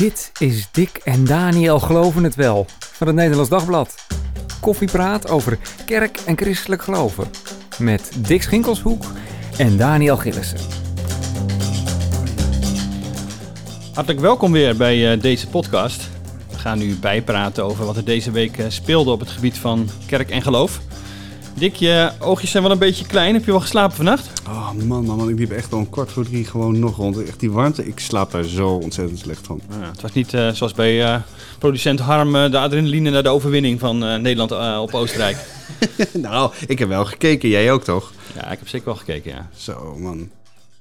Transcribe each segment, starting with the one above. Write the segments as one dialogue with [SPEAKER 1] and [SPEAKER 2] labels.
[SPEAKER 1] Dit is Dick en Daniel Geloven het Wel van het Nederlands Dagblad. Koffiepraat over kerk en christelijk geloven. Met Dick Schinkelshoek en Daniel Gillissen.
[SPEAKER 2] Hartelijk welkom weer bij eh, deze podcast. We gaan nu bijpraten over wat er deze week eh, speelde op het gebied van kerk en geloof. Dick, je oogjes zijn wel een beetje klein. Heb je wel geslapen vannacht?
[SPEAKER 3] Oh man, man, man, ik liep echt al een kwart voor drie gewoon nog rond. Echt die warmte, ik slaap daar zo ontzettend slecht van.
[SPEAKER 2] Ja, het was niet eh, zoals bij eh, producent Harm eh, de adrenaline naar de overwinning van Nederland op Oostenrijk.
[SPEAKER 3] nou, ik heb wel gekeken, jij ook toch?
[SPEAKER 2] Ja, ik heb zeker wel gekeken, ja.
[SPEAKER 3] Zo man.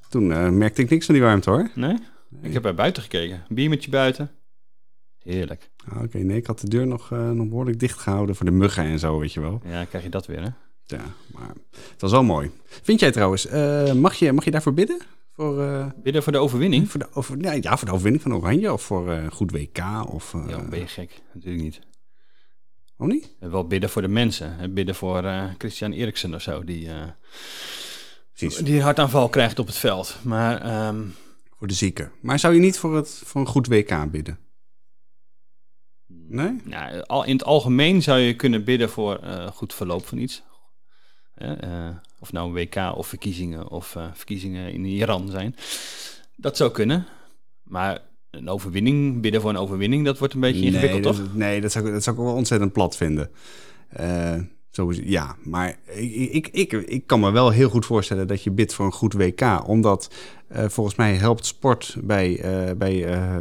[SPEAKER 3] Toen merkte ik niks van die warmte hoor.
[SPEAKER 2] Nee? Ik heb bij buiten gekeken. Een biermetje buiten. Heerlijk.
[SPEAKER 3] Ah, Oké, nee, ik had de deur nog, nog behoorlijk dicht gehouden voor de muggen en zo, weet je wel.
[SPEAKER 2] Ja, krijg je dat weer, hè?
[SPEAKER 3] Ja, maar het was wel mooi. Vind jij trouwens, eh, mag, je, mag je daarvoor bidden? Voor, eh,
[SPEAKER 2] Bidden voor de overwinning?
[SPEAKER 3] voor, de, over, ja, ja, voor de overwinning van Oranje of voor een goed WK of...
[SPEAKER 2] Ja, ben je gek? Natuurlijk niet.
[SPEAKER 3] Oh niet?
[SPEAKER 2] Wel bidden voor de mensen. Bidden voor Christian Eriksen of zo, die, die hartaanval krijgt op het veld. Maar ehm,
[SPEAKER 3] voor de zieken. Maar zou je niet voor, het, voor een goed WK bidden? Nee?
[SPEAKER 2] Nou, al- in het algemeen zou je kunnen bidden voor goed verloop van iets. Eh, of nou een WK of verkiezingen of eh, verkiezingen in Iran zijn. Dat zou kunnen. Maar een overwinning, bidden voor een overwinning, dat wordt een beetje ingewikkeld,
[SPEAKER 3] nee,
[SPEAKER 2] toch?
[SPEAKER 3] Dat, nee, dat zou, ik- dat zou ik wel ontzettend plat vinden. Eh, sowieso, ja, maar ik, ik, ik, ik kan me wel heel goed voorstellen dat je bidt voor een goed WK. Omdat eh, volgens mij helpt sport bij, eh, bij eh,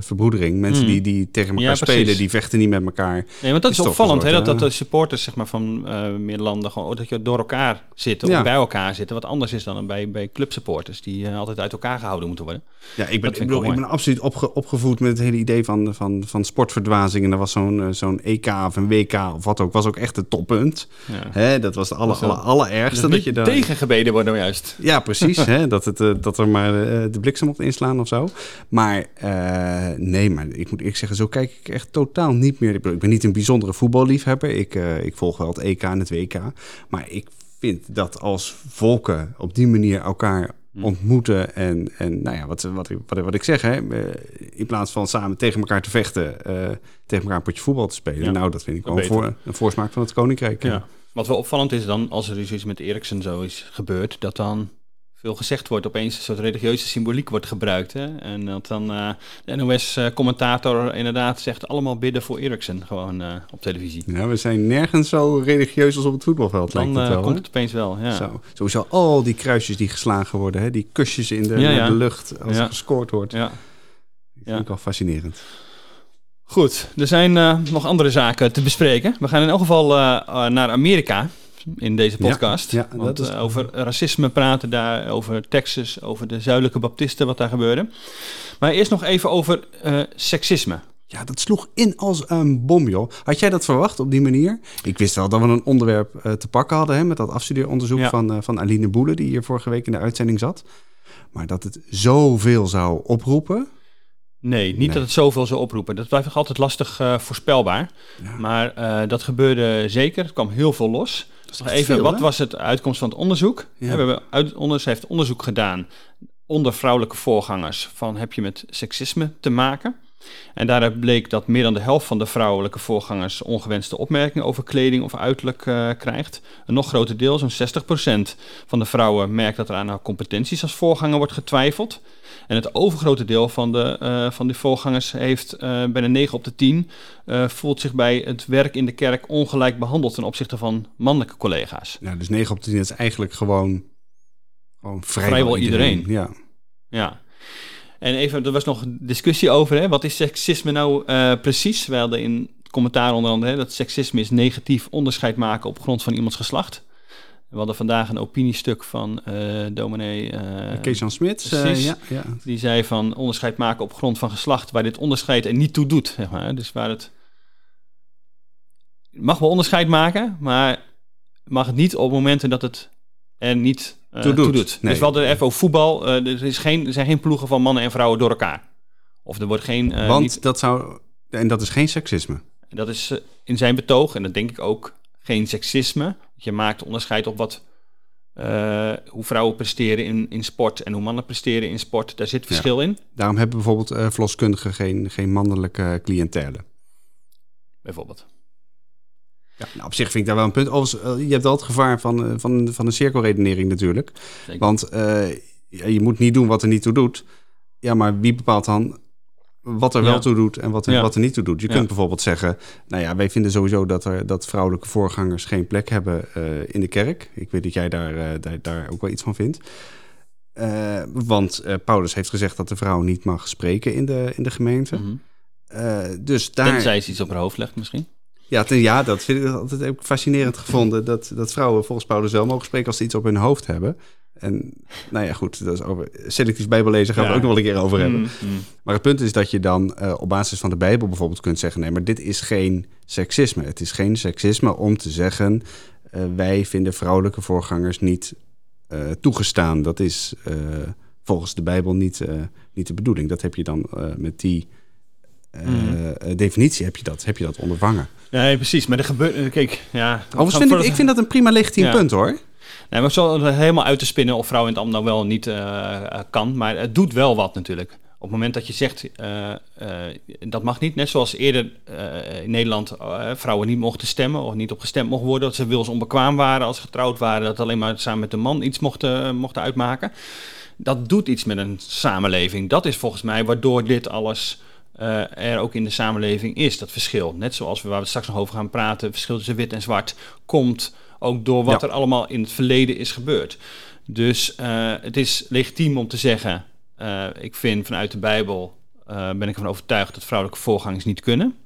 [SPEAKER 3] verbroedering. Mensen
[SPEAKER 2] Hmm.
[SPEAKER 3] die, die tegen elkaar
[SPEAKER 2] Ja,
[SPEAKER 3] spelen, die vechten niet met elkaar.
[SPEAKER 2] Nee, want dat is, opvallend, hè, dat, dat de supporters zeg maar, van meer landen gewoon, dat je door elkaar zitten
[SPEAKER 3] Ja.
[SPEAKER 2] of bij elkaar zitten. Wat anders is dan bij, bij clubsupporters, die altijd uit elkaar gehouden moeten worden.
[SPEAKER 3] Ja, ik ben, ik bedoel, ik ben absoluut opge- opgevoed met het hele idee van, van, van sportverdwazing. En er was zo'n zo'n EK of een WK of wat ook, was ook echt het toppunt.
[SPEAKER 2] Ja.
[SPEAKER 3] Hè, dat was de aller,
[SPEAKER 2] Dat
[SPEAKER 3] allerergste. Dat je daar...
[SPEAKER 2] tegengebeden worden juist.
[SPEAKER 3] Ja, precies. hè, dat, het, dat er maar eh, de bliksem mocht inslaan of zo. Maar eh, nee, maar ik moet eerlijk zeggen, zo kijk ik echt totaal niet meer. Ik, ik ben niet een bijzondere voetballiefhebber. Ik, eh, ik volg wel het EK en het WK. Maar ik vind dat als volken op die manier elkaar ontmoeten en, en nou ja, wat, wat, ik- wat, ik- wat ik zeg, hè, in plaats van samen tegen elkaar te vechten, tegen elkaar een potje voetbal te spelen.
[SPEAKER 2] Ja,
[SPEAKER 3] nou, dat vind ik wel voor, een voorsmaak van het koninkrijk.
[SPEAKER 2] Ja. Wat wel opvallend is dan, als er dus iets met Eriksen zo is gebeurd, dat dan veel gezegd wordt, opeens een soort religieuze symboliek wordt gebruikt. Hè? En dat dan eh, de NOS-commentator inderdaad zegt allemaal bidden voor Eriksen, gewoon eh, op televisie.
[SPEAKER 3] Ja, we zijn nergens zo religieus als op het voetbalveld,
[SPEAKER 2] Dan
[SPEAKER 3] lijkt het
[SPEAKER 2] eh,
[SPEAKER 3] wel.
[SPEAKER 2] komt
[SPEAKER 3] hè?
[SPEAKER 2] het opeens wel, ja.
[SPEAKER 3] Zo, sowieso al die kruisjes die geslagen worden, hè? die kusjes in de,
[SPEAKER 2] Ja,
[SPEAKER 3] naar
[SPEAKER 2] ja.
[SPEAKER 3] de lucht als er gescoord wordt.
[SPEAKER 2] ja.
[SPEAKER 3] Dat vind ik wel fascinerend.
[SPEAKER 2] Goed, er zijn nog andere zaken te bespreken. We gaan in elk geval naar Amerika in deze podcast.
[SPEAKER 3] ja,
[SPEAKER 2] Want,
[SPEAKER 3] dat is-
[SPEAKER 2] eh, over racisme praten daar, over Texas, over de zuidelijke baptisten, wat daar gebeurde. Maar eerst nog even over eh, seksisme.
[SPEAKER 3] Ja, dat sloeg in als een bom, joh. Had jij dat verwacht op die manier? Ik wist wel dat we een onderwerp eh, te pakken hadden... Hè, met dat afstudeeronderzoek
[SPEAKER 2] Ja.
[SPEAKER 3] van, van Aline Boele... die hier vorige week in de uitzending zat. Maar dat het zoveel zou oproepen...
[SPEAKER 2] Nee, niet
[SPEAKER 3] Nee.
[SPEAKER 2] dat het zoveel zou oproepen. Dat blijft nog altijd lastig voorspelbaar.
[SPEAKER 3] Ja.
[SPEAKER 2] Maar dat gebeurde zeker. Er kwam heel veel los. Nog even,
[SPEAKER 3] veel,
[SPEAKER 2] wat
[SPEAKER 3] hè?
[SPEAKER 2] was het uitkomst van het onderzoek?
[SPEAKER 3] Ja.
[SPEAKER 2] We hebben uit, onder, heeft onderzoek gedaan onder vrouwelijke voorgangers van heb je met seksisme te maken? En daaruit bleek dat meer dan de helft van de vrouwelijke voorgangers ongewenste opmerkingen over kleding of uiterlijk eh, krijgt. Een nog groter deel, zo'n 60% van de vrouwen merkt dat er aan haar competenties als voorganger wordt getwijfeld. En het overgrote deel van de, eh, van die voorgangers heeft eh bijna 9 op de 10 eh, voelt zich bij het werk in de kerk ongelijk behandeld ten opzichte van mannelijke collega's.
[SPEAKER 3] Ja, dus 9 op de 10 is eigenlijk gewoon, gewoon vrijwel,
[SPEAKER 2] Vrijwel iedereen.
[SPEAKER 3] Ja.
[SPEAKER 2] Ja. En even, er was nog discussie over, hè, wat is seksisme nou precies? We hadden in commentaar onder andere hè, dat seksisme is negatief onderscheid maken op grond van iemands geslacht. We hadden vandaag een opiniestuk van eh dominee... eh,
[SPEAKER 3] Kees-Jan Smits. eh, ja, ja.
[SPEAKER 2] Die zei van onderscheid maken op grond van geslacht, waar dit onderscheid er niet toe doet. Zeg maar. Dus waar het. Mag wel onderscheid maken, maar mag het niet op momenten dat het er niet
[SPEAKER 3] Toe
[SPEAKER 2] toe
[SPEAKER 3] doet.
[SPEAKER 2] doet.
[SPEAKER 3] Nee.
[SPEAKER 2] Dus we hadden even over voetbal. er, is geen, er zijn geen ploegen van mannen en vrouwen door elkaar. Of er wordt geen.
[SPEAKER 3] Want
[SPEAKER 2] niet-
[SPEAKER 3] dat zou... En dat is geen seksisme.
[SPEAKER 2] dat is in zijn betoog, en dat denk ik ook, geen seksisme. Je maakt onderscheid op wat eh, hoe vrouwen presteren in, in sport en hoe mannen presteren in sport. Daar zit verschil in.
[SPEAKER 3] Daarom hebben bijvoorbeeld uh, verloskundigen geen, geen mannelijke cliëntele.
[SPEAKER 2] Bijvoorbeeld.
[SPEAKER 3] Ja, nou, op zich vind ik daar wel een punt. Overigens, je hebt wel het gevaar van, van, van een cirkelredenering natuurlijk. Zeker. Want je moet niet doen wat er niet toe doet. Ja, maar wie bepaalt dan wat er wel toe doet en wat er, wat er niet toe doet. Je kunt bijvoorbeeld zeggen, nou ja, wij vinden sowieso dat, er, dat vrouwelijke voorgangers geen plek hebben uh, in de kerk. Ik weet dat jij daar, uh, daar, daar, ook wel iets van vindt. Uh, want Paulus heeft gezegd dat de vrouw niet mag spreken in de, in de gemeente. Mm -hmm. dus daar...
[SPEAKER 2] Tenzij ze iets op haar hoofd legt misschien.
[SPEAKER 3] Ja, ten, ja, dat vind ik altijd ook fascinerend gevonden. Dat, dat vrouwen volgens Paulus wel mogen spreken als ze iets op hun hoofd hebben. En nou ja, goed, dat is over selectief bijbellezen gaan we ook nog wel een keer over hebben. Mm, mm. Maar het punt is dat je dan uh, op basis van de Bijbel bijvoorbeeld kunt zeggen: nee, maar dit is geen seksisme. Het is geen seksisme om te zeggen: uh, wij vinden vrouwelijke voorgangers niet uh, toegestaan. Dat is volgens de Bijbel niet, niet de bedoeling. Dat heb je dan met die mm. definitie heb je dat, heb je dat ondervangen.
[SPEAKER 2] Nee, precies. Maar er gebeurt. Kijk, ja.
[SPEAKER 3] Overigens vind ik, ik vind dat een prima legitiem ja. punt hoor.
[SPEAKER 2] Nee, maar zo helemaal uit te spinnen of vrouw in het ambt nou wel niet uh, kan. Maar het doet wel wat natuurlijk. Op het moment dat je zegt, uh, dat mag niet. Net zoals eerder in Nederland vrouwen niet mochten stemmen of niet op gestemd mochten worden. Dat ze wils onbekwaam waren als ze getrouwd waren. Dat alleen maar samen met de man iets mochten, mochten uitmaken. Dat doet iets met een samenleving. Dat is volgens mij waardoor dit alles... er ook in de samenleving is, dat verschil. Net zoals we waar we straks nog over gaan praten, het verschil tussen wit en zwart komt ook door wat er allemaal in het verleden is gebeurd. Dus uh, het is legitiem om te zeggen, uh, ik vind vanuit de Bijbel, uh, ben ik ervan overtuigd dat vrouwelijke voorgangers niet kunnen.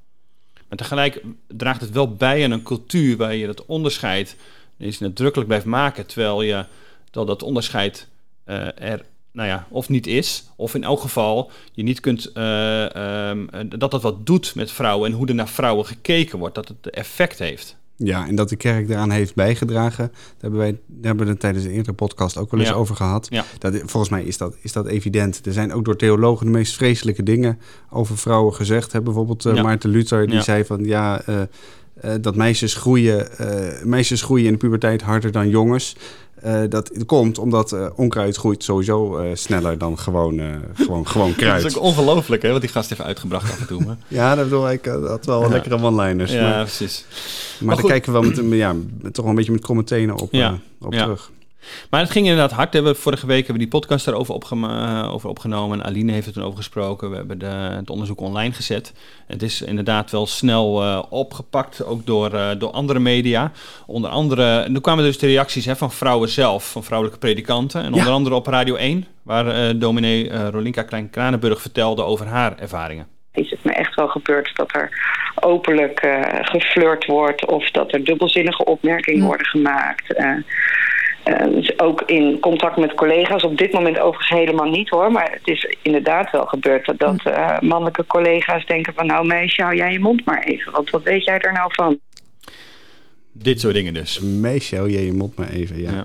[SPEAKER 2] Maar tegelijk draagt het wel bij aan een cultuur waar je dat onderscheid is nadrukkelijk blijft maken, terwijl je dat dat onderscheid er nou ja, of niet is, of in elk geval je niet kunt, um, dat dat wat doet met vrouwen en hoe er naar vrouwen gekeken wordt, dat het effect heeft.
[SPEAKER 3] Ja, en dat de kerk daaraan heeft bijgedragen, daar hebben, wij, daar hebben we het tijdens de eerdere podcast ook wel eens over gehad. Ja. Dat, volgens mij is dat, is dat evident. Er zijn ook door theologen de meest vreselijke dingen over vrouwen gezegd. Hè? Bijvoorbeeld uh, Maarten Luther, die zei van ja, uh, uh, dat meisjes groeien, meisjes groeien in de puberteit harder dan jongens. Uh, dat komt omdat onkruid groeit sowieso sneller dan gewoon, gewoon, gewoon kruid.
[SPEAKER 2] dat is ook ongelooflijk, hè, wat die gast heeft uitgebracht af en toe. Maar.
[SPEAKER 3] ja, dat bedoel ik. had wel ja. lekkere one-liners.
[SPEAKER 2] Ja, maar, precies.
[SPEAKER 3] Maar, maar daar kijken we wel met, ja, toch wel een beetje met kromme tenen op, ja. op terug.
[SPEAKER 2] Maar het ging inderdaad hard. We vorige week hebben we die podcast daarover opge over opgenomen. En Aline heeft het toen over gesproken. We hebben de, het onderzoek online gezet. Het is inderdaad wel snel uh, opgepakt, ook door, uh, door andere media. Onder andere, en toen kwamen dus de reacties hè, van vrouwen zelf, van vrouwelijke predikanten. En onder andere op Radio 1, waar uh, dominee Rolinka Klein-Kranenburg vertelde over haar ervaringen
[SPEAKER 4] is het me echt wel gebeurd dat er openlijk uh, geflirt wordt of dat er dubbelzinnige opmerkingen worden gemaakt. Uh, dus ook in contact met collega's, op dit moment overigens helemaal niet hoor. Maar het is inderdaad wel gebeurd dat, dat uh, mannelijke collega's denken van... nou meisje, hou jij je mond maar even, want wat weet jij er nou van?
[SPEAKER 2] Dit soort dingen dus.
[SPEAKER 3] Meisje, hou jij je mond maar even, ja. ja.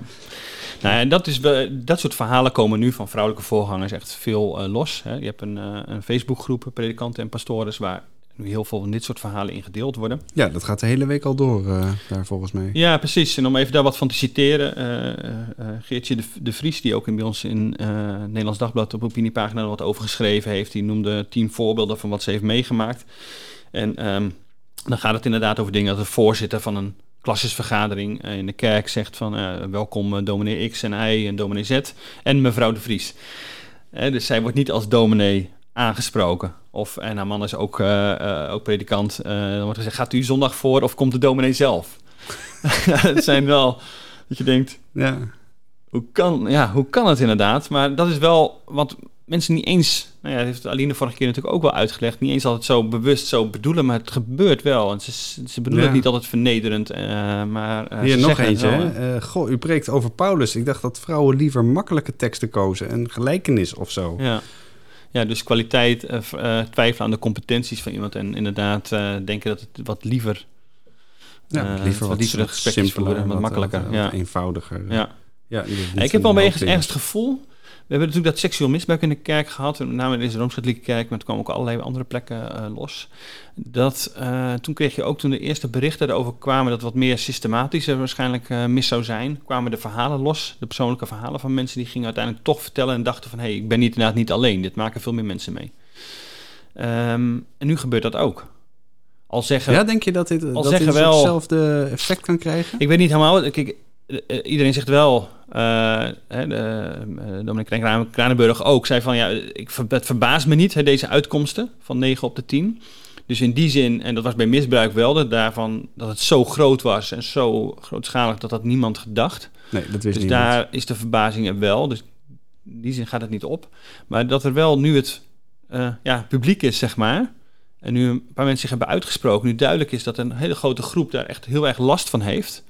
[SPEAKER 2] Nou, en dat, is, dat soort verhalen komen nu van vrouwelijke voorgangers echt veel uh, los. Hè. Je hebt een, uh, een Facebookgroep, predikanten en pastores, waar nu heel veel van dit soort verhalen ingedeeld worden.
[SPEAKER 3] Ja, dat gaat de hele week al door uh, daar volgens mij.
[SPEAKER 2] Ja, precies. En om even daar wat van te citeren, uh, uh, Geertje de, de, Vries, die ook in, bij ons in Nederlands Dagblad op opiniepagina wat over geschreven heeft, die noemde tien voorbeelden van wat ze heeft meegemaakt. En um, dan gaat het inderdaad over dingen dat de voorzitter van een klasjesvergadering in de kerk zegt van welkom dominee X en Y en dominee Z en mevrouw de Vries. dus zij wordt niet als dominee aangesproken. Of, en haar man is ook, uh, ook predikant. Uh, dan wordt gezegd, gaat u zondag voor of komt de dominee zelf? het zijn wel, dat je denkt, ja. Hoe, kan, ja, hoe kan het inderdaad? Maar dat is wel wat mensen niet eens, nou ja, dat heeft Aline vorige keer natuurlijk ook wel uitgelegd, niet eens altijd zo bewust zo bedoelen, maar het gebeurt wel. En ze, ze bedoelen het niet altijd vernederend, uh, maar
[SPEAKER 3] Hier nog eentje, uh, goh, u preekt over Paulus. Ik dacht dat vrouwen liever makkelijke teksten kozen, een gelijkenis of zo.
[SPEAKER 2] Ja. Ja, dus kwaliteit, uh, uh, twijfelen aan de competenties van iemand en inderdaad uh, denken dat het wat liever,
[SPEAKER 3] ja, liever wat,
[SPEAKER 2] liever
[SPEAKER 3] simpeler
[SPEAKER 2] en wat makkelijker,
[SPEAKER 3] wat,
[SPEAKER 2] ja.
[SPEAKER 3] eenvoudiger.
[SPEAKER 2] Ja. Ja, ik heb wel ergens, ergens het gevoel hebben natuurlijk dat seksueel misbruik in de kerk gehad, met name in deze Rooms-Katholieke kerk, maar het kwam ook allerlei andere plekken uh, los. Dat, uh, toen kreeg je ook toen de eerste berichten erover kwamen, dat wat meer systematischer waarschijnlijk uh, mis zou zijn, kwamen de verhalen los, de persoonlijke verhalen van mensen die gingen uiteindelijk toch vertellen en dachten van hé, hey, ik ben niet, inderdaad niet alleen, dit maken veel meer mensen mee. Um, en nu gebeurt dat ook. Al zeggen,
[SPEAKER 3] ja, denk je dat dit, al dat zeggen dit wel, hetzelfde effect kan krijgen?
[SPEAKER 2] Ik weet niet helemaal. Kijk, iedereen zegt wel, uh, de, uh, Dominic Kranenburg ook, zei van ja, ik, het verbaast me niet, hè, deze uitkomsten van 9 op de 10. Dus in die zin, en dat was bij misbruik wel, dat, daarvan, dat het zo groot was en zo grootschalig dat dat niemand gedacht.
[SPEAKER 3] Nee, dat wist
[SPEAKER 2] dus
[SPEAKER 3] niemand.
[SPEAKER 2] daar is de verbazing er wel. Dus in die zin gaat het niet op. Maar dat er wel nu het uh, ja, publiek is, zeg maar. En nu een paar mensen zich hebben uitgesproken. Nu duidelijk is dat een hele grote groep daar echt heel erg last van heeft.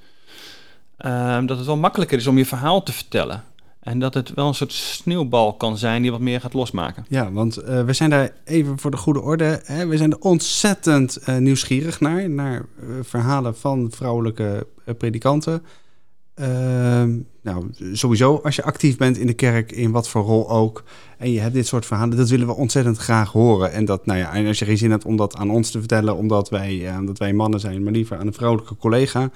[SPEAKER 2] Uh, dat het wel makkelijker is om je verhaal te vertellen. En dat het wel een soort sneeuwbal kan zijn die wat meer gaat losmaken.
[SPEAKER 3] Ja, want uh, we zijn daar even voor de goede orde. Hè, we zijn er ontzettend uh, nieuwsgierig naar. Naar uh, verhalen van vrouwelijke predikanten. Ehm, nou, sowieso als je actief bent in de kerk, in wat voor rol ook. En je hebt dit soort verhalen, dat willen we ontzettend graag horen. En, dat, nou ja, en als je geen zin hebt om dat aan ons te vertellen, omdat wij, omdat wij mannen zijn, maar liever aan een vrouwelijke collega.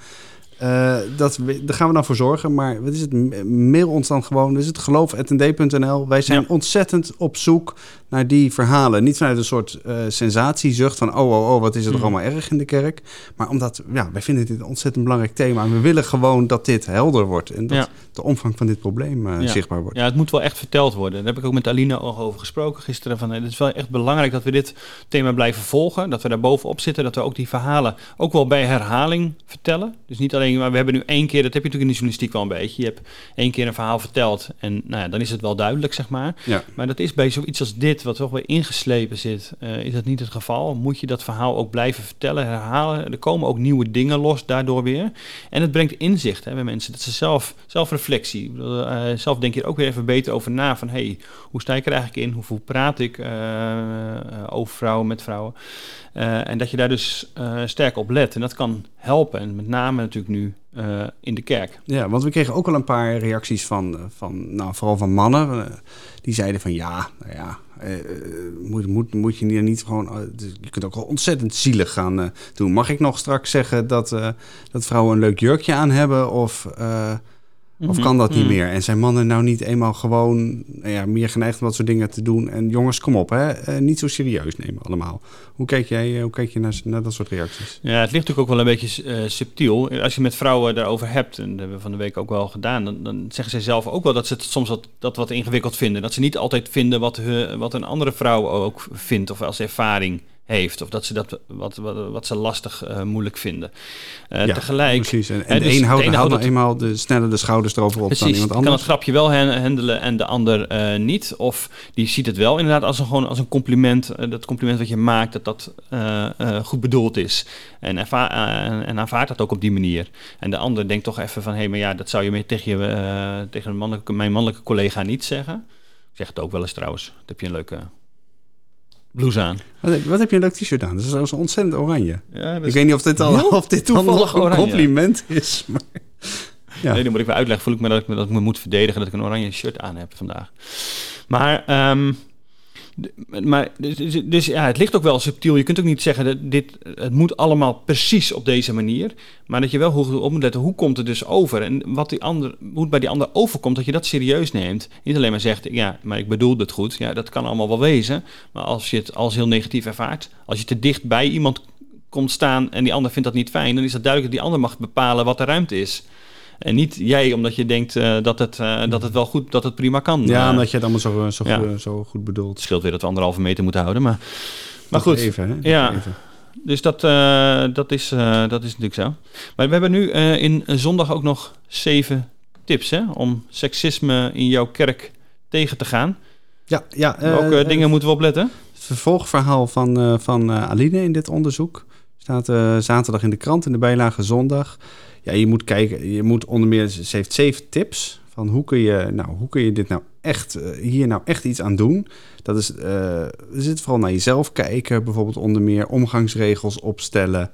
[SPEAKER 3] Uh, dat, daar gaan we dan voor zorgen. Maar wat is het? Mail ons dan gewoon. Dus het geloof.nd.nl. Wij zijn ja. ontzettend op zoek naar die verhalen. Niet vanuit een soort uh, sensatiezucht van... oh, oh, oh, wat is er mm. allemaal erg in de kerk. Maar omdat ja, wij vinden dit een ontzettend belangrijk thema. En we willen gewoon dat dit helder wordt. En dat ja. de omvang van dit probleem uh,
[SPEAKER 2] ja.
[SPEAKER 3] zichtbaar wordt.
[SPEAKER 2] Ja, het moet wel echt verteld worden. Daar heb ik ook met Alina over gesproken gisteren. Van, het is wel echt belangrijk dat we dit thema blijven volgen. Dat we daar bovenop zitten. Dat we ook die verhalen ook wel bij herhaling vertellen. Dus niet alleen maar we hebben nu één keer, dat heb je natuurlijk in de journalistiek wel een beetje. Je hebt één keer een verhaal verteld en nou ja, dan is het wel duidelijk, zeg maar.
[SPEAKER 3] Ja.
[SPEAKER 2] Maar dat is bij zoiets als dit, wat toch weer ingeslepen zit, uh, is dat niet het geval. Moet je dat verhaal ook blijven vertellen, herhalen. Er komen ook nieuwe dingen los daardoor weer. En het brengt inzicht hè, bij mensen, dat ze zelf, zelfreflectie, uh, zelf denk je er ook weer even beter over na van, hey, hoe sta ik er eigenlijk in? Hoeveel praat ik uh, over vrouwen met vrouwen? Uh, en dat je daar dus uh, sterk op let. En dat kan helpen. En met name natuurlijk nu uh, in de kerk.
[SPEAKER 3] Ja, want we kregen ook al een paar reacties van, van nou, vooral van mannen. die zeiden van ja, nou ja, moet, moet, moet je niet gewoon... je kunt ook wel ontzettend zielig gaan doen. Mag ik nog straks zeggen dat, dat vrouwen een leuk jurkje aan hebben? Of... Of kan dat niet
[SPEAKER 2] Mhm.
[SPEAKER 3] meer? En zijn mannen nou niet eenmaal gewoon nou ja, meer geneigd om dat soort dingen te doen? En jongens, kom op, hè? Uh, niet zo serieus nemen allemaal. Hoe kijk jij hoe kijk je naar, naar dat soort reacties?
[SPEAKER 2] Ja, het ligt natuurlijk ook wel een beetje uh, subtiel. Als je met vrouwen daarover hebt, en dat hebben we van de week ook wel gedaan, dan, dan zeggen zij zelf ook wel dat ze het soms wat, dat wat ingewikkeld vinden. Dat ze niet altijd vinden wat, he, wat een andere vrouw ook vindt of als ervaring heeft. Of dat ze dat wat, wat, wat ze lastig uh, moeilijk vinden. Uh,
[SPEAKER 3] ja,
[SPEAKER 2] tegelijk.
[SPEAKER 3] Precies. En, en dus de een houdt, houdt nou eenmaal de sneller de schouders erover op
[SPEAKER 2] precies,
[SPEAKER 3] dan iemand anders.
[SPEAKER 2] kan het grapje wel handelen en de ander uh, niet. Of die ziet het wel inderdaad als een, gewoon als een compliment. dat compliment wat je maakt, dat dat goed bedoeld is. En, en aanvaardt dat ook op die manier. En de ander denkt toch even van... hé, hey, maar ja, dat zou je mee tegen, je, tegen mannelijke, mijn mannelijke collega niet zeggen. Ik zeg het ook wel eens trouwens. Dat heb je een leuke blouse aan.
[SPEAKER 3] Wat heb, wat heb je een leuk t-shirt aan? Dat is ontzettend oranje.
[SPEAKER 2] Ja,
[SPEAKER 3] ik weet niet of dit al of dit nog een oranje. compliment is. Maar,
[SPEAKER 2] ja. Nee, dan moet ik weer uitleggen. Voel ik me dat ik me, dat ik me moet verdedigen dat ik een oranje shirt aan heb vandaag. Maar, um, maar dus, ja, het ligt ook wel subtiel. Je kunt ook niet zeggen dat dit, het moet allemaal precies op deze manier. Maar dat je wel goed op moet letten, hoe komt het dus over? En wat die ander, hoe het bij die ander overkomt, dat je dat serieus neemt. Niet alleen maar zegt, ja, maar ik bedoel het goed. Ja, dat kan allemaal wel wezen. Maar als je het als heel negatief ervaart, als je te dicht bij iemand komt staan en die ander vindt dat niet fijn, dan is het duidelijk dat die ander mag bepalen wat de ruimte is. En niet jij, omdat je denkt uh, dat, het, uh, dat het wel goed, dat het prima kan.
[SPEAKER 3] Ja, uh, omdat je het allemaal zo, zo, ja. goed, zo goed bedoelt.
[SPEAKER 2] Het scheelt weer dat we anderhalve meter moeten houden, maar, maar goed.
[SPEAKER 3] Even, hè?
[SPEAKER 2] Ja.
[SPEAKER 3] Even.
[SPEAKER 2] Dus dat, dat, is, dat is natuurlijk zo. Maar we hebben nu in zondag ook nog zeven tips hè, om seksisme in jouw kerk tegen te gaan.
[SPEAKER 3] Ja, ja.
[SPEAKER 2] Welke dingen moeten we opletten?
[SPEAKER 3] Het vervolgverhaal van, van Aline in dit onderzoek staat zaterdag in de krant in de bijlage zondag. Ja, je moet kijken, je moet onder meer, ze heeft zeven tips van hoe kun je, nou, hoe kun je dit nou echt, hier nou echt iets aan doen. Dat is, uh, zit vooral naar jezelf kijken, bijvoorbeeld onder meer omgangsregels opstellen.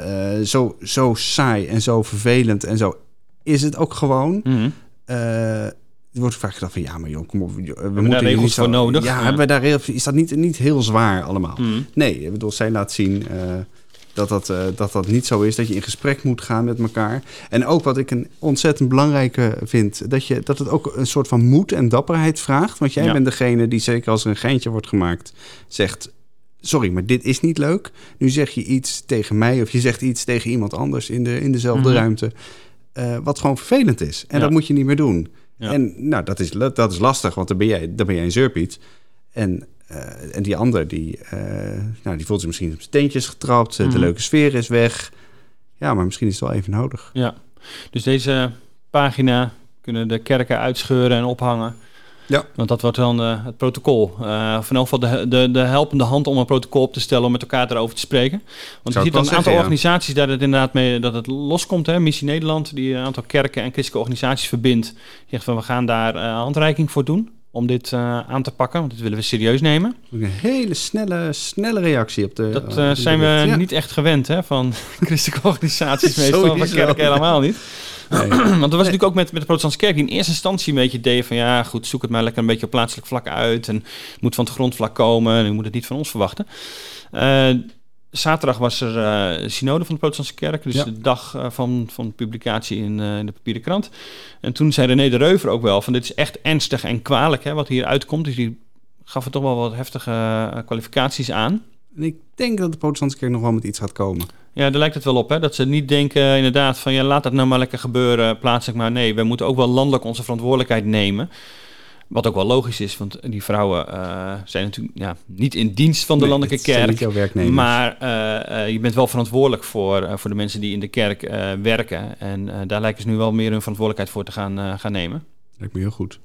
[SPEAKER 3] Uh, zo, zo saai en zo vervelend en zo is het ook gewoon.
[SPEAKER 2] Mm -hmm.
[SPEAKER 3] uh, Er wordt vaak gedacht van ja, maar joh, kom op. We
[SPEAKER 2] daar
[SPEAKER 3] moeten hier
[SPEAKER 2] regels
[SPEAKER 3] zo-
[SPEAKER 2] voor nodig?
[SPEAKER 3] Ja,
[SPEAKER 2] Ja.
[SPEAKER 3] hebben we daar heel- is dat niet, niet heel zwaar allemaal?
[SPEAKER 2] Mhm.
[SPEAKER 3] Nee, ik bedoel, zij laat zien eh, dat, dat, eh, dat dat niet zo is. Dat je in gesprek moet gaan met elkaar. En ook wat ik een ontzettend belangrijke vind, dat, je, dat het ook een soort van moed en dapperheid vraagt. Want jij
[SPEAKER 2] Ja.
[SPEAKER 3] bent degene die, zeker als er een geintje wordt gemaakt, zegt. Sorry, maar dit is niet leuk. Nu zeg je iets tegen mij of je zegt iets tegen iemand anders in, de, in dezelfde
[SPEAKER 2] Mhm.
[SPEAKER 3] ruimte. eh, wat gewoon vervelend is. En
[SPEAKER 2] Ja.
[SPEAKER 3] dat moet je niet meer doen.
[SPEAKER 2] Ja.
[SPEAKER 3] En nou, dat is, dat is lastig, want dan ben jij, dan ben jij een zeurpiet. En, eh, en die ander, die, eh, nou, die voelt zich misschien op zijn teentjes getrapt.
[SPEAKER 2] Mhm.
[SPEAKER 3] De leuke sfeer is weg. Ja, maar misschien is het wel even nodig.
[SPEAKER 2] Ja, dus deze pagina kunnen de kerken uitscheuren en ophangen.
[SPEAKER 3] Ja.
[SPEAKER 2] Want dat wordt dan eh, het protocol. Eh of in elk geval de, de, de helpende hand om een protocol op te stellen om met elkaar erover te spreken. Want je ziet dan een aantal
[SPEAKER 3] ja.
[SPEAKER 2] organisaties daar het inderdaad mee dat het loskomt. Hè? Missie Nederland, die een aantal kerken en christelijke organisaties verbindt. Zegt van we gaan daar eh, handreiking voor doen om dit eh, aan te pakken. Want dit willen we serieus nemen.
[SPEAKER 3] Een hele snelle, snelle reactie op de.
[SPEAKER 2] Dat eh, zijn we.
[SPEAKER 3] Ja.
[SPEAKER 2] niet echt gewend hè, van christelijke organisaties meestal. Van kerken helemaal niet.
[SPEAKER 3] Nee.
[SPEAKER 2] Want dat was natuurlijk ook met, met de protestantse kerk die in eerste instantie een beetje deed van ja, goed, zoek het maar lekker een beetje op plaatselijk vlak uit en moet van het grondvlak komen en u moet het niet van ons verwachten. Eh, zaterdag was er eh synode van de protestantse kerk, dus
[SPEAKER 3] Ja.
[SPEAKER 2] de dag eh, van, van publicatie in, eh, in de papieren krant. En toen zei René de Reuver ook wel van dit is echt ernstig en kwalijk hè, wat hier uitkomt. Dus die gaf er toch wel wat heftige kwalificaties aan.
[SPEAKER 3] En ik denk dat de protestantse kerk nog wel met iets gaat komen.
[SPEAKER 2] Ja, daar lijkt het wel op, hè? Dat ze niet denken inderdaad van ja, laat het nou maar lekker gebeuren, plaatselijk maar. Nee, wij moeten ook wel landelijk onze verantwoordelijkheid nemen. Wat ook wel logisch is, want die vrouwen eh, zijn natuurlijk ja, niet in dienst van de
[SPEAKER 3] Nee,
[SPEAKER 2] landelijke kerk. Maar eh, eh, je bent wel verantwoordelijk voor, voor de mensen die in de kerk werken. En daar lijken ze nu wel meer hun verantwoordelijkheid voor te gaan, gaan nemen.
[SPEAKER 3] Lijkt me heel goed.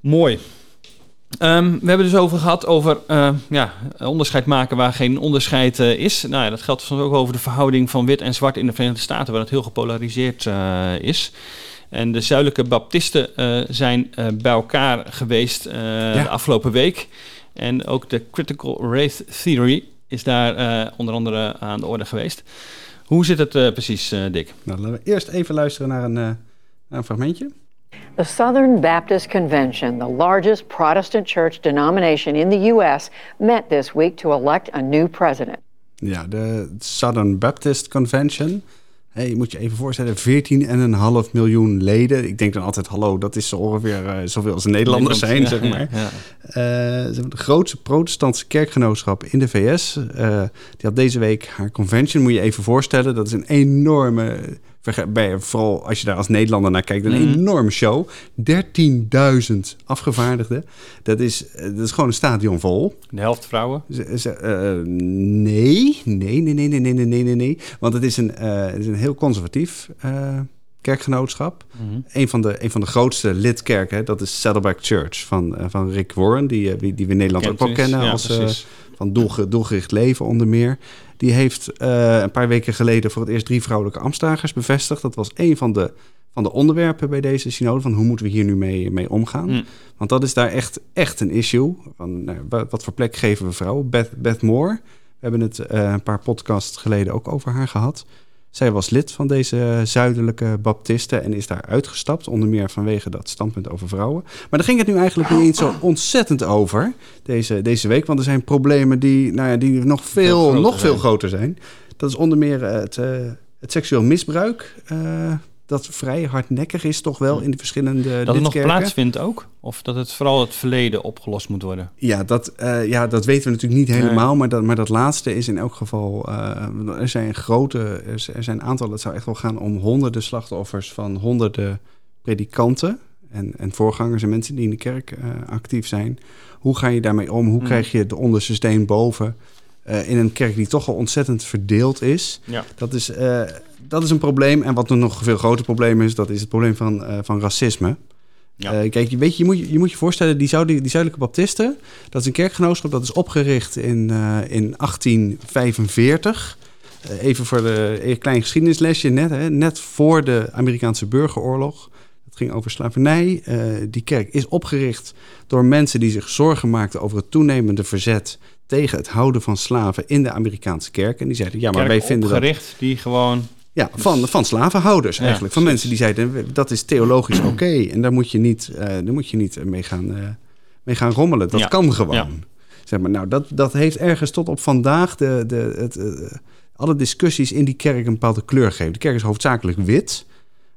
[SPEAKER 2] Mooi. Ehm, we hebben dus over gehad over ja, onderscheid maken waar geen onderscheid is. Nou ja, dat geldt soms ook over de verhouding van wit en zwart in de Verenigde Staten, waar het heel gepolariseerd eh, is. En de zuidelijke baptisten eh, zijn eh, bij elkaar geweest eh, de afgelopen week. En ook de critical race theory is daar eh, onder andere aan de orde geweest. Hoe zit het eh, precies, eh, Dick?
[SPEAKER 3] Nou, laten we eerst even luisteren naar een, eh, naar een fragmentje.
[SPEAKER 5] The Southern Baptist Convention, the largest Protestant church denomination in the U.S., met this week to elect a new president.
[SPEAKER 3] Ja, de Southern Baptist Convention. Hey, je moet je even voorstellen, 14,5 miljoen leden. Ik denk dan altijd, hallo, dat is zo ongeveer eh, zoveel als de Nederlanders zijn,
[SPEAKER 2] Ja,
[SPEAKER 3] zeg maar.
[SPEAKER 2] ja, ja.
[SPEAKER 3] Eh, de grootste protestantse kerkgenootschap in de VS. Eh, die had deze week haar convention, moet je even voorstellen. Dat is een enorme, vooral als je daar als Nederlander naar kijkt, een
[SPEAKER 2] mhm.
[SPEAKER 3] enorme show. 13.000 afgevaardigden. Dat is, eh, dat is gewoon een stadion vol.
[SPEAKER 2] De helft vrouwen?
[SPEAKER 3] Eh, nee. nee, nee, nee, nee, nee, nee, nee, nee. Want het is een, uh, het is een heel conservatief kerkgenootschap.
[SPEAKER 2] Mhm.
[SPEAKER 3] Een, van de, een van de grootste lidkerken, dat is Saddleback Church van, van Rick Warren, die, die, we in Nederland ook wel kennen als van doelgericht leven onder meer. Die heeft eh, een paar weken geleden voor het eerst drie vrouwelijke ambtsdragers bevestigd. Dat was een van de, van de onderwerpen bij deze synode, van hoe moeten we hier nu mee, mee omgaan.
[SPEAKER 2] Mm.
[SPEAKER 3] Want dat is daar echt, echt een issue. Van, nou, wa- wat voor plek geven we vrouwen? Beth, Beth Moore, we hebben het eh, een paar podcasts geleden ook over haar gehad. Zij was lid van deze zuidelijke baptisten en is daar uitgestapt, onder meer vanwege dat standpunt over vrouwen. Maar daar ging het nu eigenlijk niet eens zo ontzettend over deze, deze week, want er zijn problemen die, nou ja, die nog veel,
[SPEAKER 2] groter
[SPEAKER 3] nog veel
[SPEAKER 2] zijn.
[SPEAKER 3] groter zijn. Dat is onder meer eh, het, eh, het seksueel misbruik, eh, dat vrij hardnekkig is toch wel in de verschillende
[SPEAKER 2] Dat het nog plaatsvindt ook? Of dat het vooral het verleden opgelost moet worden?
[SPEAKER 3] Ja dat, eh, ja, dat weten we natuurlijk niet helemaal. Maar, dat, maar dat laatste is in elk geval. eh, er zijn grote. Er er zijn aantallen. Het zou echt wel gaan om honderden slachtoffers van honderden predikanten. En, en voorgangers en mensen die in de kerk eh, actief zijn. Hoe ga je daarmee om? Hoe
[SPEAKER 2] Mm.
[SPEAKER 3] krijg je de onderste steen boven? Eh, in een kerk die toch al ontzettend verdeeld is.
[SPEAKER 2] Ja.
[SPEAKER 3] Dat is, eh, dat is een probleem. En wat een nog veel groter probleem is, dat is het probleem van, eh, van racisme.
[SPEAKER 2] Ja.
[SPEAKER 3] Kijk, je, weet je, je, moet, je- je moet je voorstellen, die, Zuid- die Zuidelijke Baptisten, dat is een kerkgenootschap dat is opgericht in, in 1845. Eh, even voor de een klein geschiedenislesje, net, hè, net voor de Amerikaanse burgeroorlog. Het ging over slavernij. Eh, die kerk is opgericht door mensen die zich zorgen maakten over het toenemende verzet tegen het houden van slaven in de Amerikaanse kerk. En die zeiden, ja, maar wij vinden dat
[SPEAKER 2] opgericht die gewoon
[SPEAKER 3] Ja, van, van slavenhouders
[SPEAKER 2] Ja,
[SPEAKER 3] eigenlijk. van
[SPEAKER 2] precies.
[SPEAKER 3] mensen die zeiden, dat is theologisch oké. en daar moet je niet, eh, daar moet je niet mee, gaan, eh, mee gaan rommelen. Dat
[SPEAKER 2] Ja.
[SPEAKER 3] kan gewoon.
[SPEAKER 2] Ja.
[SPEAKER 3] Zeg maar, nou, dat, dat heeft ergens tot op vandaag de, de, het, eh, alle discussies in die kerk een bepaalde kleur gegeven. De kerk is hoofdzakelijk wit.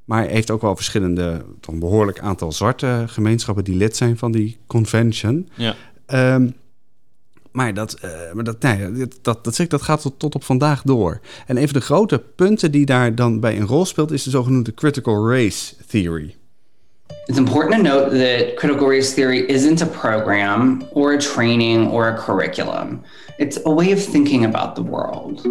[SPEAKER 3] Maar heeft ook wel verschillende, toch een behoorlijk aantal zwarte gemeenschappen die lid zijn van die convention.
[SPEAKER 2] Ja.
[SPEAKER 3] Ehm, maar dat, eh, maar dat, nee, dat, dat, dat, zeg ik, dat gaat tot, tot op vandaag door. En een van de grote punten die daar dan bij een rol speelt, is de zogenoemde critical race theory.
[SPEAKER 6] It's important to note that critical race theory isn't a program or a training or a curriculum. It's a way of thinking about the world.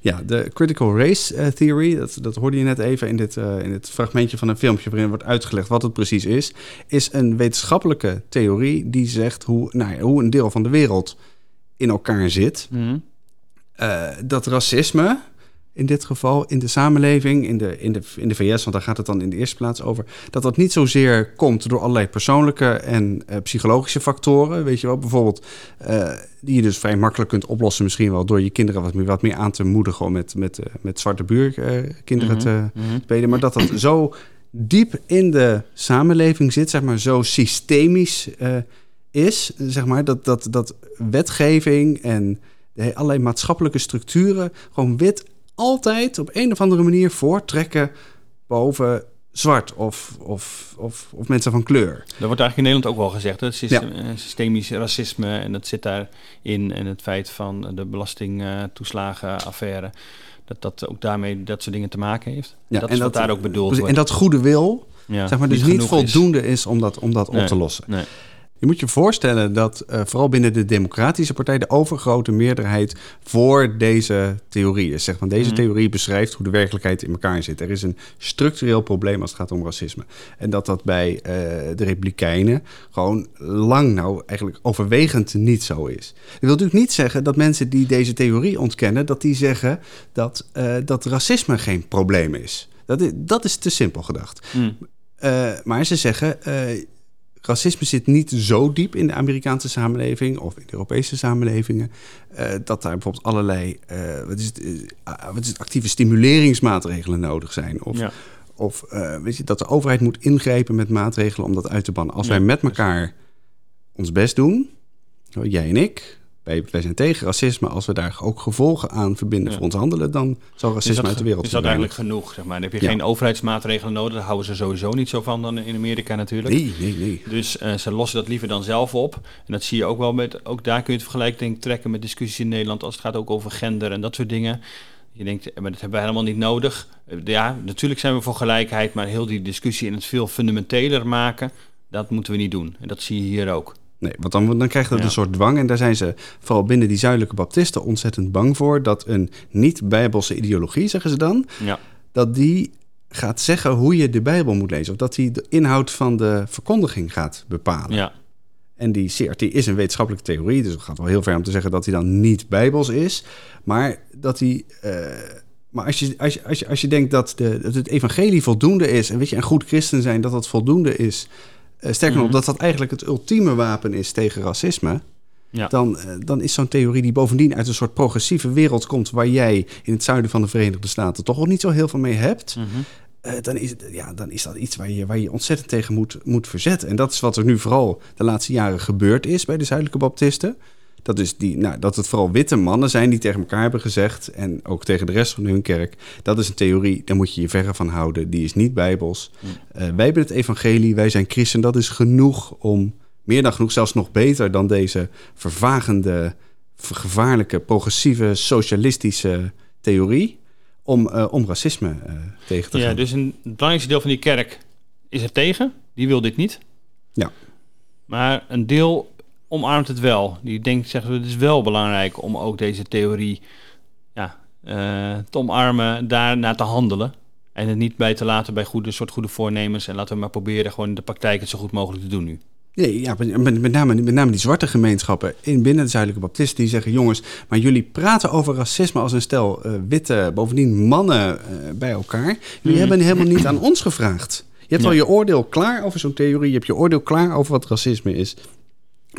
[SPEAKER 3] Ja, de critical race eh, theory, dat, dat hoorde je net even in dit, eh, in dit fragmentje van een filmpje waarin wordt uitgelegd wat het precies is, is een wetenschappelijke theorie die zegt hoe, nou ja, hoe een deel van de wereld in elkaar zit.
[SPEAKER 2] Mhm.
[SPEAKER 3] Eh, dat racisme, in dit geval in de samenleving, in de, in, de, in de VS, want daar gaat het dan in de eerste plaats over, dat dat niet zozeer komt door allerlei persoonlijke en eh, psychologische factoren. Weet je wel, bijvoorbeeld, eh, die je dus vrij makkelijk kunt oplossen, misschien wel door je kinderen wat meer, wat meer aan te moedigen om met, met, eh, met zwarte buurkinderen te spelen. Maar dat dat zo diep in de samenleving zit, zeg maar, zo systemisch is, zeg maar, dat, dat, dat wetgeving en allerlei maatschappelijke structuren gewoon wit altijd op een of andere manier voortrekken boven zwart of, of, of, of mensen van kleur.
[SPEAKER 2] Dat wordt eigenlijk in Nederland ook wel gezegd. Het
[SPEAKER 3] Ja.
[SPEAKER 2] systemisch racisme en dat zit daarin. En het feit van de belastingtoeslagenaffaire. Dat dat ook daarmee dat soort dingen te maken heeft.
[SPEAKER 3] Ja,
[SPEAKER 2] dat
[SPEAKER 3] en
[SPEAKER 2] is wat daar ook bedoeld wordt.
[SPEAKER 3] En dat goede wil,
[SPEAKER 2] ja,
[SPEAKER 3] zeg maar, dus niet
[SPEAKER 2] is.
[SPEAKER 3] voldoende is, om dat, om dat
[SPEAKER 2] Nee,
[SPEAKER 3] op te lossen.
[SPEAKER 2] Nee.
[SPEAKER 3] Je moet je voorstellen dat eh, vooral binnen de Democratische Partij de overgrote meerderheid voor deze theorie is. Zeg maar, deze
[SPEAKER 2] Mhm.
[SPEAKER 3] theorie beschrijft hoe de werkelijkheid in elkaar zit. Er is een structureel probleem als het gaat om racisme. En dat dat bij eh, de Republikeinen gewoon lang, nou eigenlijk overwegend niet zo is. Dat wil natuurlijk niet zeggen dat mensen die deze theorie ontkennen, dat die zeggen dat, eh, dat racisme geen probleem is. Dat is, dat is te simpel gedacht. Eh, maar ze zeggen, racisme zit niet zo diep in de Amerikaanse samenleving of in de Europese samenlevingen, eh, dat daar bijvoorbeeld allerlei eh, wat is het, eh, ah, wat is het, actieve stimuleringsmaatregelen nodig zijn. Of,
[SPEAKER 2] Ja.
[SPEAKER 3] of weet je, dat de overheid moet ingrijpen met maatregelen om dat uit te bannen. Als
[SPEAKER 2] Ja,
[SPEAKER 3] wij met elkaar ons best doen, jij en ik, wij, wij zijn tegen racisme. Als we daar ook gevolgen aan verbinden
[SPEAKER 2] Ja.
[SPEAKER 3] voor ons handelen, dan zal
[SPEAKER 2] Is
[SPEAKER 3] racisme
[SPEAKER 2] dat,
[SPEAKER 3] uit de wereld
[SPEAKER 2] is dat eigenlijk genoeg? Zeg maar. Dan heb je
[SPEAKER 3] Ja.
[SPEAKER 2] geen overheidsmaatregelen nodig. Daar houden ze sowieso niet zo van dan in Amerika natuurlijk.
[SPEAKER 3] Nee, nee, nee.
[SPEAKER 2] Dus eh, ze lossen dat liever dan zelf op. En dat zie je ook wel met, ook daar kun je het vergelijk denk ik, trekken met discussies in Nederland als het gaat ook over gender en dat soort dingen. Je denkt, eh, maar dat hebben we helemaal niet nodig. Eh, Ja, natuurlijk zijn we voor gelijkheid, maar heel die discussie in het veel fundamenteler maken, dat moeten we niet doen. En dat zie je hier ook.
[SPEAKER 3] Nee, want dan, dan krijgt dat
[SPEAKER 2] Ja.
[SPEAKER 3] een soort dwang. En daar zijn ze vooral binnen die zuidelijke baptisten ontzettend bang voor. Dat een niet-bijbelse ideologie, zeggen ze dan,
[SPEAKER 2] Ja,
[SPEAKER 3] dat die gaat zeggen hoe je de Bijbel moet lezen. Of dat die de inhoud van de verkondiging gaat bepalen.
[SPEAKER 2] ja.
[SPEAKER 3] En die CRT is een wetenschappelijke theorie. Dus het gaat wel heel ver om te zeggen dat hij dan niet bijbels is. Maar dat hij. eh, maar als je, als, je, als, je, als je denkt dat, de, dat het evangelie voldoende is. en weet je, een goed christen zijn, dat dat voldoende is. Eh, sterker nog,
[SPEAKER 2] Mhm.
[SPEAKER 3] dat dat eigenlijk het ultieme wapen is tegen racisme.
[SPEAKER 2] Ja.
[SPEAKER 3] Dan, eh, dan is zo'n theorie die bovendien uit een soort progressieve wereld komt. waar jij in het zuiden van de Verenigde Staten toch ook niet zo heel veel mee hebt.
[SPEAKER 2] Mhm.
[SPEAKER 3] Eh, dan, is ja, dan is dat iets waar je, waar je ontzettend tegen moet, moet verzetten. En dat is wat er nu vooral de laatste jaren gebeurd is bij de zuidelijke baptisten. Dat, is die, nou, dat het vooral witte mannen zijn die tegen elkaar hebben gezegd... en ook tegen de rest van hun kerk... dat is een theorie, daar moet je je verre van houden. Die is niet bijbels. Eh, wij hebben het evangelie, wij zijn christen. Dat is genoeg om, meer dan genoeg, zelfs nog beter... dan deze vervagende, ver- gevaarlijke, progressieve, socialistische theorie... om, eh, om racisme eh, tegen te
[SPEAKER 2] ja,
[SPEAKER 3] gaan.
[SPEAKER 2] dus een belangrijkste deel van die kerk is er tegen. Die wil dit niet.
[SPEAKER 3] Ja.
[SPEAKER 2] Maar een deel omarmt het wel. Die denkt, zeggen het is wel belangrijk om ook deze theorie ja, eh, te omarmen, daarna te handelen. En het niet bij te laten bij goede, soort goede voornemens. En laten we maar proberen gewoon in de praktijk het zo goed mogelijk te doen nu.
[SPEAKER 3] Nee, ja, met, name, met name die zwarte gemeenschappen in binnen de zuidelijke baptisten die zeggen: jongens, maar jullie praten over racisme als een stel eh, witte, bovendien mannen eh, bij elkaar. Jullie hebben helemaal niet aan ons gevraagd. Je hebt al je oordeel klaar over zo'n theorie. Je hebt je oordeel klaar over wat racisme is.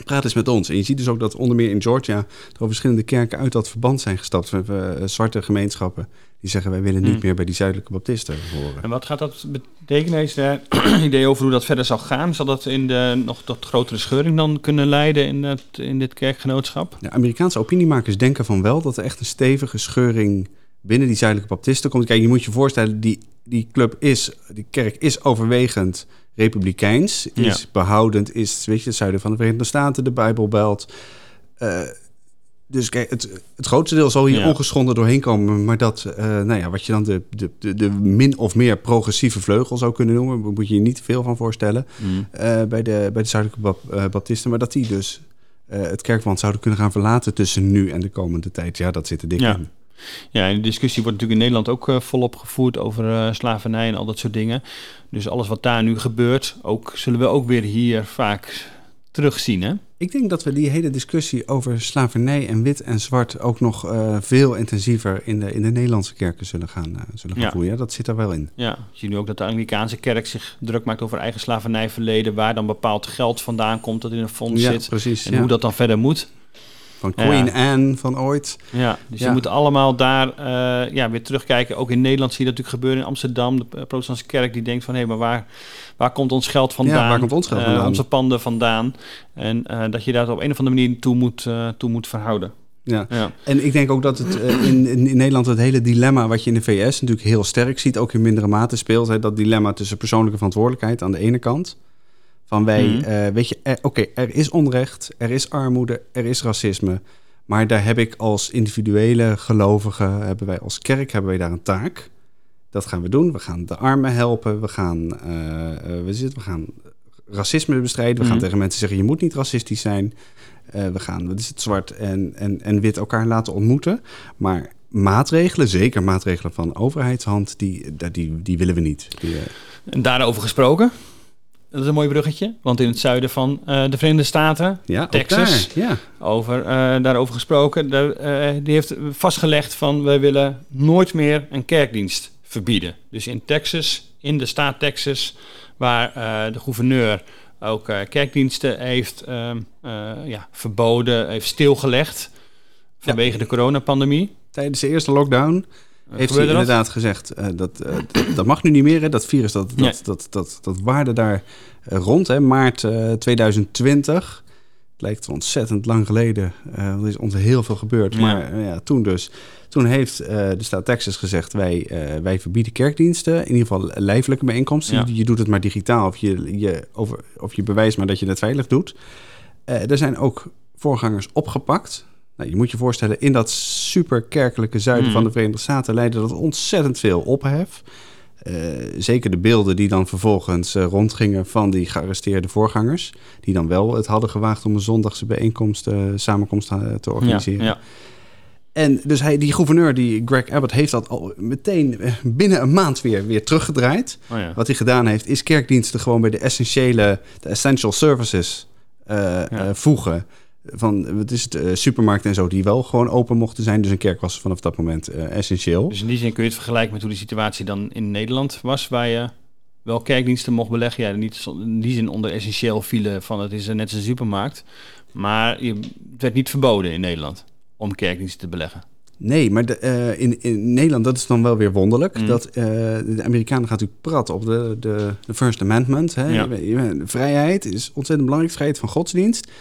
[SPEAKER 3] Praat eens met ons. En je ziet dus ook dat onder meer in Georgia er al verschillende kerken uit dat verband zijn gestapt. We hebben uh, zwarte gemeenschappen die zeggen wij willen niet
[SPEAKER 2] Hmm.
[SPEAKER 3] meer bij die zuidelijke baptisten horen.
[SPEAKER 2] En wat gaat dat betekenen? Is er idee over hoe dat verder zal gaan? Zal dat in de nog tot grotere scheuring dan kunnen leiden in, het, in dit kerkgenootschap?
[SPEAKER 3] De Amerikaanse opiniemakers denken van wel dat er echt een stevige scheuring binnen die zuidelijke baptisten komt. Kijk, je moet je voorstellen, die, die club is, die kerk is overwegend republikeins, is
[SPEAKER 2] Ja.
[SPEAKER 3] behoudend, is weet je, het zuiden van de Verenigde Staten, de Bijbelbelt. Eh, dus kijk, het, het grootste deel zal hier
[SPEAKER 2] Ja.
[SPEAKER 3] ongeschonden doorheen komen. Maar dat, eh, nou ja, wat je dan de, de, de, de min of meer progressieve vleugel zou kunnen noemen, moet je je niet te veel van voorstellen. eh, bij, de, bij de zuidelijke bap- baptisten. Maar dat die dus het kerkwand zouden kunnen gaan verlaten tussen nu en de komende tijd. Ja, dat zit er dik
[SPEAKER 2] Ja.
[SPEAKER 3] in.
[SPEAKER 2] Ja, en de discussie wordt natuurlijk in Nederland ook eh, volop gevoerd over eh, slavernij en al dat soort dingen. Dus alles wat daar nu gebeurt, ook, zullen we ook weer hier vaak terugzien, hè?
[SPEAKER 3] Ik denk dat we die hele discussie over slavernij en wit en zwart ook nog eh, veel intensiever in de, in de Nederlandse kerken zullen gaan, zullen gaan
[SPEAKER 2] Ja.
[SPEAKER 3] voeren. Ja, dat zit er wel in.
[SPEAKER 2] Ja, je ziet nu ook dat de Anglikaanse kerk zich druk maakt over eigen slavernijverleden, waar dan bepaald geld vandaan komt dat in een fonds
[SPEAKER 3] ja,
[SPEAKER 2] zit.
[SPEAKER 3] precies.
[SPEAKER 2] En hoe dat dan verder moet.
[SPEAKER 3] Van Queen
[SPEAKER 2] Ja.
[SPEAKER 3] Anne van ooit.
[SPEAKER 2] Ja, dus
[SPEAKER 3] Ja.
[SPEAKER 2] je moet allemaal daar eh, ja, weer terugkijken. Ook in Nederland zie je dat natuurlijk gebeuren in Amsterdam. De eh, protestantse kerk die denkt van... hé, maar waar, waar komt ons geld vandaan?
[SPEAKER 3] waar komt ons geld
[SPEAKER 2] Eh,
[SPEAKER 3] vandaan?
[SPEAKER 2] onze panden vandaan. En dat je daar op een of andere manier toe moet, toe moet verhouden.
[SPEAKER 3] Ja.
[SPEAKER 2] Ja.
[SPEAKER 3] En ik denk ook dat het in, in, in Nederland het hele dilemma wat je in de VS natuurlijk heel sterk ziet, ook in mindere mate speelt. Hè, dat dilemma tussen persoonlijke verantwoordelijkheid aan de ene kant. Van wij,
[SPEAKER 2] Mhm.
[SPEAKER 3] eh, weet je, er- oké, er is onrecht, er is armoede, er is racisme. Maar daar heb ik als individuele gelovige, hebben wij als kerk, hebben wij daar een taak. Dat gaan we doen. We gaan de armen helpen. We gaan, eh, eh, we zitten, we gaan racisme bestrijden. We gaan
[SPEAKER 2] Mhm.
[SPEAKER 3] tegen mensen zeggen, je moet niet racistisch zijn. Eh, we gaan, wat is het, zwart en, en, en wit elkaar laten ontmoeten. Maar maatregelen, zeker maatregelen van overheidshand, die, die, die, willen we niet. Die, eh,
[SPEAKER 2] En daarover gesproken. Dat is een mooi bruggetje. Want in het zuiden van eh, de Verenigde Staten...
[SPEAKER 3] ja,
[SPEAKER 2] Texas.
[SPEAKER 3] daar, ja.
[SPEAKER 2] Over, eh, daarover gesproken. De, eh, die heeft vastgelegd van... wij willen nooit meer een kerkdienst verbieden. Dus in Texas, in de staat Texas... waar de gouverneur ook kerkdiensten heeft ehm, eh, ja, verboden... heeft stilgelegd vanwege de coronapandemie.
[SPEAKER 3] Tijdens de eerste lockdown heeft hij
[SPEAKER 2] dat?
[SPEAKER 3] inderdaad gezegd, eh, dat, eh, dat, dat mag nu niet meer. Hè? Dat virus, dat, dat,
[SPEAKER 2] Nee.
[SPEAKER 3] dat, dat, dat, waarde daar eh, rond, hè? maart eh, 2020. Het lijkt ontzettend lang geleden. Eh, er is ons heel veel gebeurd.
[SPEAKER 2] Ja.
[SPEAKER 3] Maar eh, ja, toen dus. Toen heeft eh, de staat Texas gezegd, wij, eh, wij verbieden kerkdiensten. In ieder geval lijfelijke bijeenkomsten.
[SPEAKER 2] Ja.
[SPEAKER 3] Je, je doet het maar digitaal of je, je, over, of je bewijst maar dat je het veilig doet. Eh, er zijn ook voorgangers opgepakt. Nou, je moet je voorstellen, in dat superkerkelijke zuiden
[SPEAKER 2] Mhm.
[SPEAKER 3] van de Verenigde Staten leidde dat ontzettend veel ophef. Eh, zeker de beelden die dan vervolgens eh, rondgingen van die gearresteerde voorgangers. Die dan wel het hadden gewaagd om een zondagse bijeenkomst, eh, samenkomst te organiseren.
[SPEAKER 2] Ja, ja.
[SPEAKER 3] En dus hij, die gouverneur, die Greg Abbott, heeft dat al meteen binnen een maand weer, weer teruggedraaid.
[SPEAKER 2] Oh, ja.
[SPEAKER 3] Wat hij gedaan heeft, is kerkdiensten gewoon bij de essentiële, de essential services voegen. Van, wat is het, eh, supermarkten en zo, die wel gewoon open mochten zijn. Dus een kerk was vanaf dat moment eh, essentieel.
[SPEAKER 2] Dus in die zin kun je het vergelijken met hoe de situatie dan in Nederland was, waar je wel kerkdiensten mocht beleggen. Ja, niet in die zin onder essentieel vielen van het is net als een supermarkt. Maar je, het werd niet verboden in Nederland om kerkdiensten te beleggen.
[SPEAKER 3] Nee, maar de, eh, in, in Nederland, dat is dan wel weer wonderlijk.
[SPEAKER 2] Mm.
[SPEAKER 3] Dat de Amerikanen gaan natuurlijk praten op de, de, de First Amendment. Hè?
[SPEAKER 2] Ja.
[SPEAKER 3] Vrijheid is ontzettend belangrijk, vrijheid van godsdienst.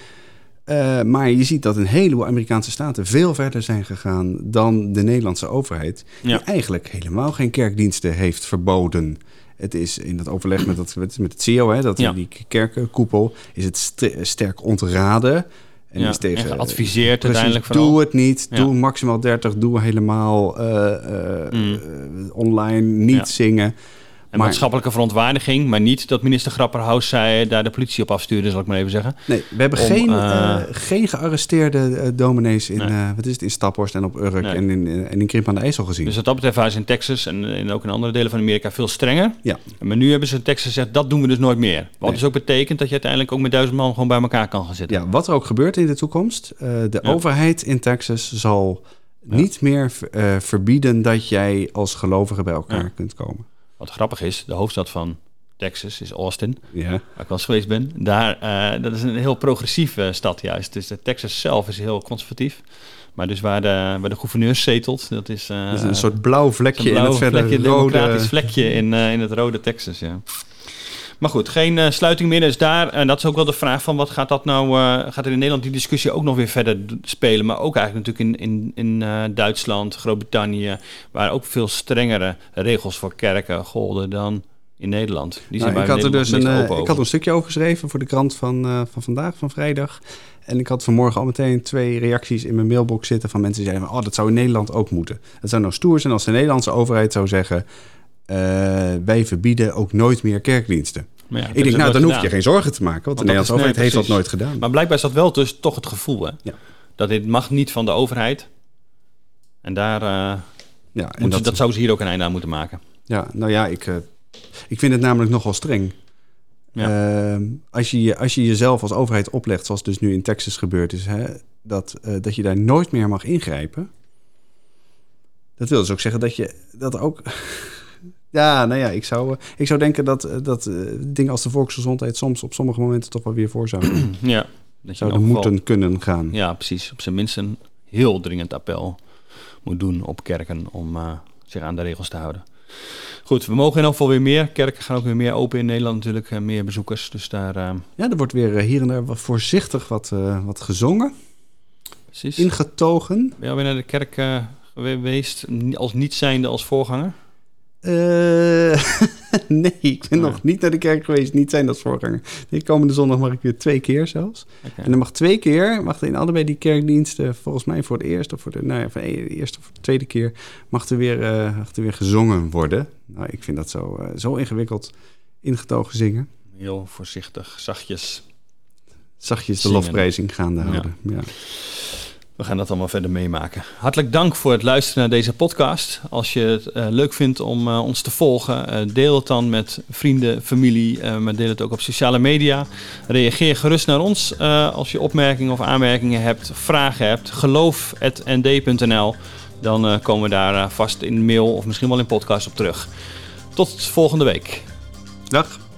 [SPEAKER 3] Eh, maar je ziet dat een heleboel Amerikaanse staten veel verder zijn gegaan dan de Nederlandse overheid.
[SPEAKER 2] Ja.
[SPEAKER 3] Die eigenlijk helemaal geen kerkdiensten heeft verboden. Het is in dat overleg met, dat, met het CEO, hè, dat,
[SPEAKER 2] Ja.
[SPEAKER 3] die kerkenkoepel, is het st- sterk ontraden. En
[SPEAKER 2] Ja,
[SPEAKER 3] is tegen,
[SPEAKER 2] en geadviseerd
[SPEAKER 3] precies,
[SPEAKER 2] uiteindelijk vooral.
[SPEAKER 3] Doe het niet,
[SPEAKER 2] Ja.
[SPEAKER 3] doe maximaal 30, doe helemaal eh, eh,
[SPEAKER 2] Mm.
[SPEAKER 3] online, niet
[SPEAKER 2] Ja.
[SPEAKER 3] zingen.
[SPEAKER 2] En
[SPEAKER 3] Maar-
[SPEAKER 2] maatschappelijke verontwaardiging, maar niet dat minister Grapperhaus zei daar de politie op afstuurde, zal ik maar even zeggen.
[SPEAKER 3] Nee, we hebben
[SPEAKER 2] Om,
[SPEAKER 3] geen,
[SPEAKER 2] eh,
[SPEAKER 3] eh, geen gearresteerde eh, dominees in,
[SPEAKER 2] Nee.
[SPEAKER 3] wat is het, in Staphorst en op Urk
[SPEAKER 2] Nee.
[SPEAKER 3] en in, en in Krimp aan de IJssel gezien.
[SPEAKER 2] Dus wat dat betreft waren ze in Texas en, en ook in andere delen van Amerika veel strenger.
[SPEAKER 3] ja.
[SPEAKER 2] Maar nu hebben ze in Texas gezegd, dat doen we dus nooit meer. Wat
[SPEAKER 3] Nee.
[SPEAKER 2] dus ook betekent dat je uiteindelijk ook met duizend man gewoon bij elkaar kan gaan zitten.
[SPEAKER 3] ja, wat er ook gebeurt in de toekomst, de
[SPEAKER 2] Ja.
[SPEAKER 3] overheid in Texas zal
[SPEAKER 2] Ja.
[SPEAKER 3] niet meer verbieden dat jij als gelovige bij elkaar
[SPEAKER 2] Ja.
[SPEAKER 3] kunt komen.
[SPEAKER 2] Wat grappig is, de hoofdstad van Texas is Austin,
[SPEAKER 3] Ja.
[SPEAKER 2] waar ik wel eens geweest ben. Daar, eh, dat is een heel progressieve stad juist. Dus de Texas zelf is heel conservatief. Maar dus waar de, waar de gouverneur zetelt, dat is... eh,
[SPEAKER 3] Dat is een soort blauw vlekje
[SPEAKER 2] een
[SPEAKER 3] in het verder
[SPEAKER 2] vlekje,
[SPEAKER 3] rode...
[SPEAKER 2] democratisch vlekje in, eh, in het rode Texas, ja. Maar goed, geen eh, sluiting meer. Dus daar, en dat is ook wel de vraag van wat gaat dat nou, eh, gaat er in Nederland die discussie ook nog weer verder spelen. Maar ook eigenlijk natuurlijk in, in, in eh, Duitsland, Groot-Brittannië, waar ook veel strengere regels voor kerken golden dan in Nederland. Die
[SPEAKER 3] Nou, ik, had er dus een, ik had een stukje over geschreven voor de krant van, van vandaag, van vrijdag. En ik had vanmorgen al meteen twee reacties in mijn mailbox zitten van mensen die zeiden: van, Oh, dat zou in Nederland ook moeten. Dat zou nou stoer zijn als de Nederlandse overheid zou zeggen: Wij verbieden ook nooit meer kerkdiensten.
[SPEAKER 2] Ja,
[SPEAKER 3] ik denk, nou,
[SPEAKER 2] ze
[SPEAKER 3] dan hoef je geen zorgen te maken, want,
[SPEAKER 2] Want
[SPEAKER 3] de Nederlandse overheid
[SPEAKER 2] nee,
[SPEAKER 3] heeft dat nooit gedaan.
[SPEAKER 2] Maar blijkbaar is dat wel dus toch het gevoel, hè?
[SPEAKER 3] Ja.
[SPEAKER 2] Dat dit mag niet van de overheid. En daar, eh,
[SPEAKER 3] ja, en dat,
[SPEAKER 2] dat zouden ze hier ook een einde aan moeten maken.
[SPEAKER 3] ja, nou ja, ik, eh, ik vind het namelijk nogal streng. Ehm, als, je, als je jezelf als overheid oplegt, zoals dus nu in Texas gebeurd is, hè, dat, eh, dat je daar nooit meer mag ingrijpen. Dat wil dus ook zeggen dat je dat ook. ja, nou ja, ik zou, eh, ik zou denken dat, eh, dat eh, dingen als de volksgezondheid soms op sommige momenten toch wel weer voor zouden,
[SPEAKER 2] Ja, dat je
[SPEAKER 3] zouden
[SPEAKER 2] geval-
[SPEAKER 3] moeten kunnen gaan.
[SPEAKER 2] Ja, precies. Op zijn minst een heel dringend appel moet doen op kerken om zich aan de regels te houden. Goed, we mogen in elk geval weer meer. Kerken gaan ook weer meer open in Nederland natuurlijk. meer bezoekers. Dus daar,
[SPEAKER 3] Ja, er wordt weer hier en daar wat voorzichtig wat, wat gezongen,
[SPEAKER 2] precies.
[SPEAKER 3] ingetogen.
[SPEAKER 2] Ben je alweer naar de kerk geweest als niet zijnde als voorganger?
[SPEAKER 3] Eh, nee, ik ben
[SPEAKER 2] Nee.
[SPEAKER 3] nog niet naar de kerk geweest, niet zijn als voorganger. Nee, komende zondag mag ik weer twee keer zelfs. En dan mag twee keer, mag in allebei die kerkdiensten, volgens mij voor de eerste of voor de, nou ja, voor de eerste of de tweede keer, mag er weer, eh, mag er weer gezongen worden. Nou, ik vind dat zo, eh, zo ingewikkeld ingetogen zingen.
[SPEAKER 2] Heel voorzichtig, zachtjes.
[SPEAKER 3] Zachtjes de lofprijzing gaande houden. Ja.
[SPEAKER 2] We gaan dat allemaal verder meemaken. Hartelijk dank voor het luisteren naar deze podcast. Als je het eh, leuk vindt om eh, ons te volgen, eh, deel het dan met vrienden, familie, maar deel het ook op sociale media. Reageer gerust naar ons als je opmerkingen of aanmerkingen hebt, vragen hebt. Geloof.nd.nl. Dan komen we daar vast in mail of misschien wel in podcast op terug. Tot volgende week.
[SPEAKER 3] Dag.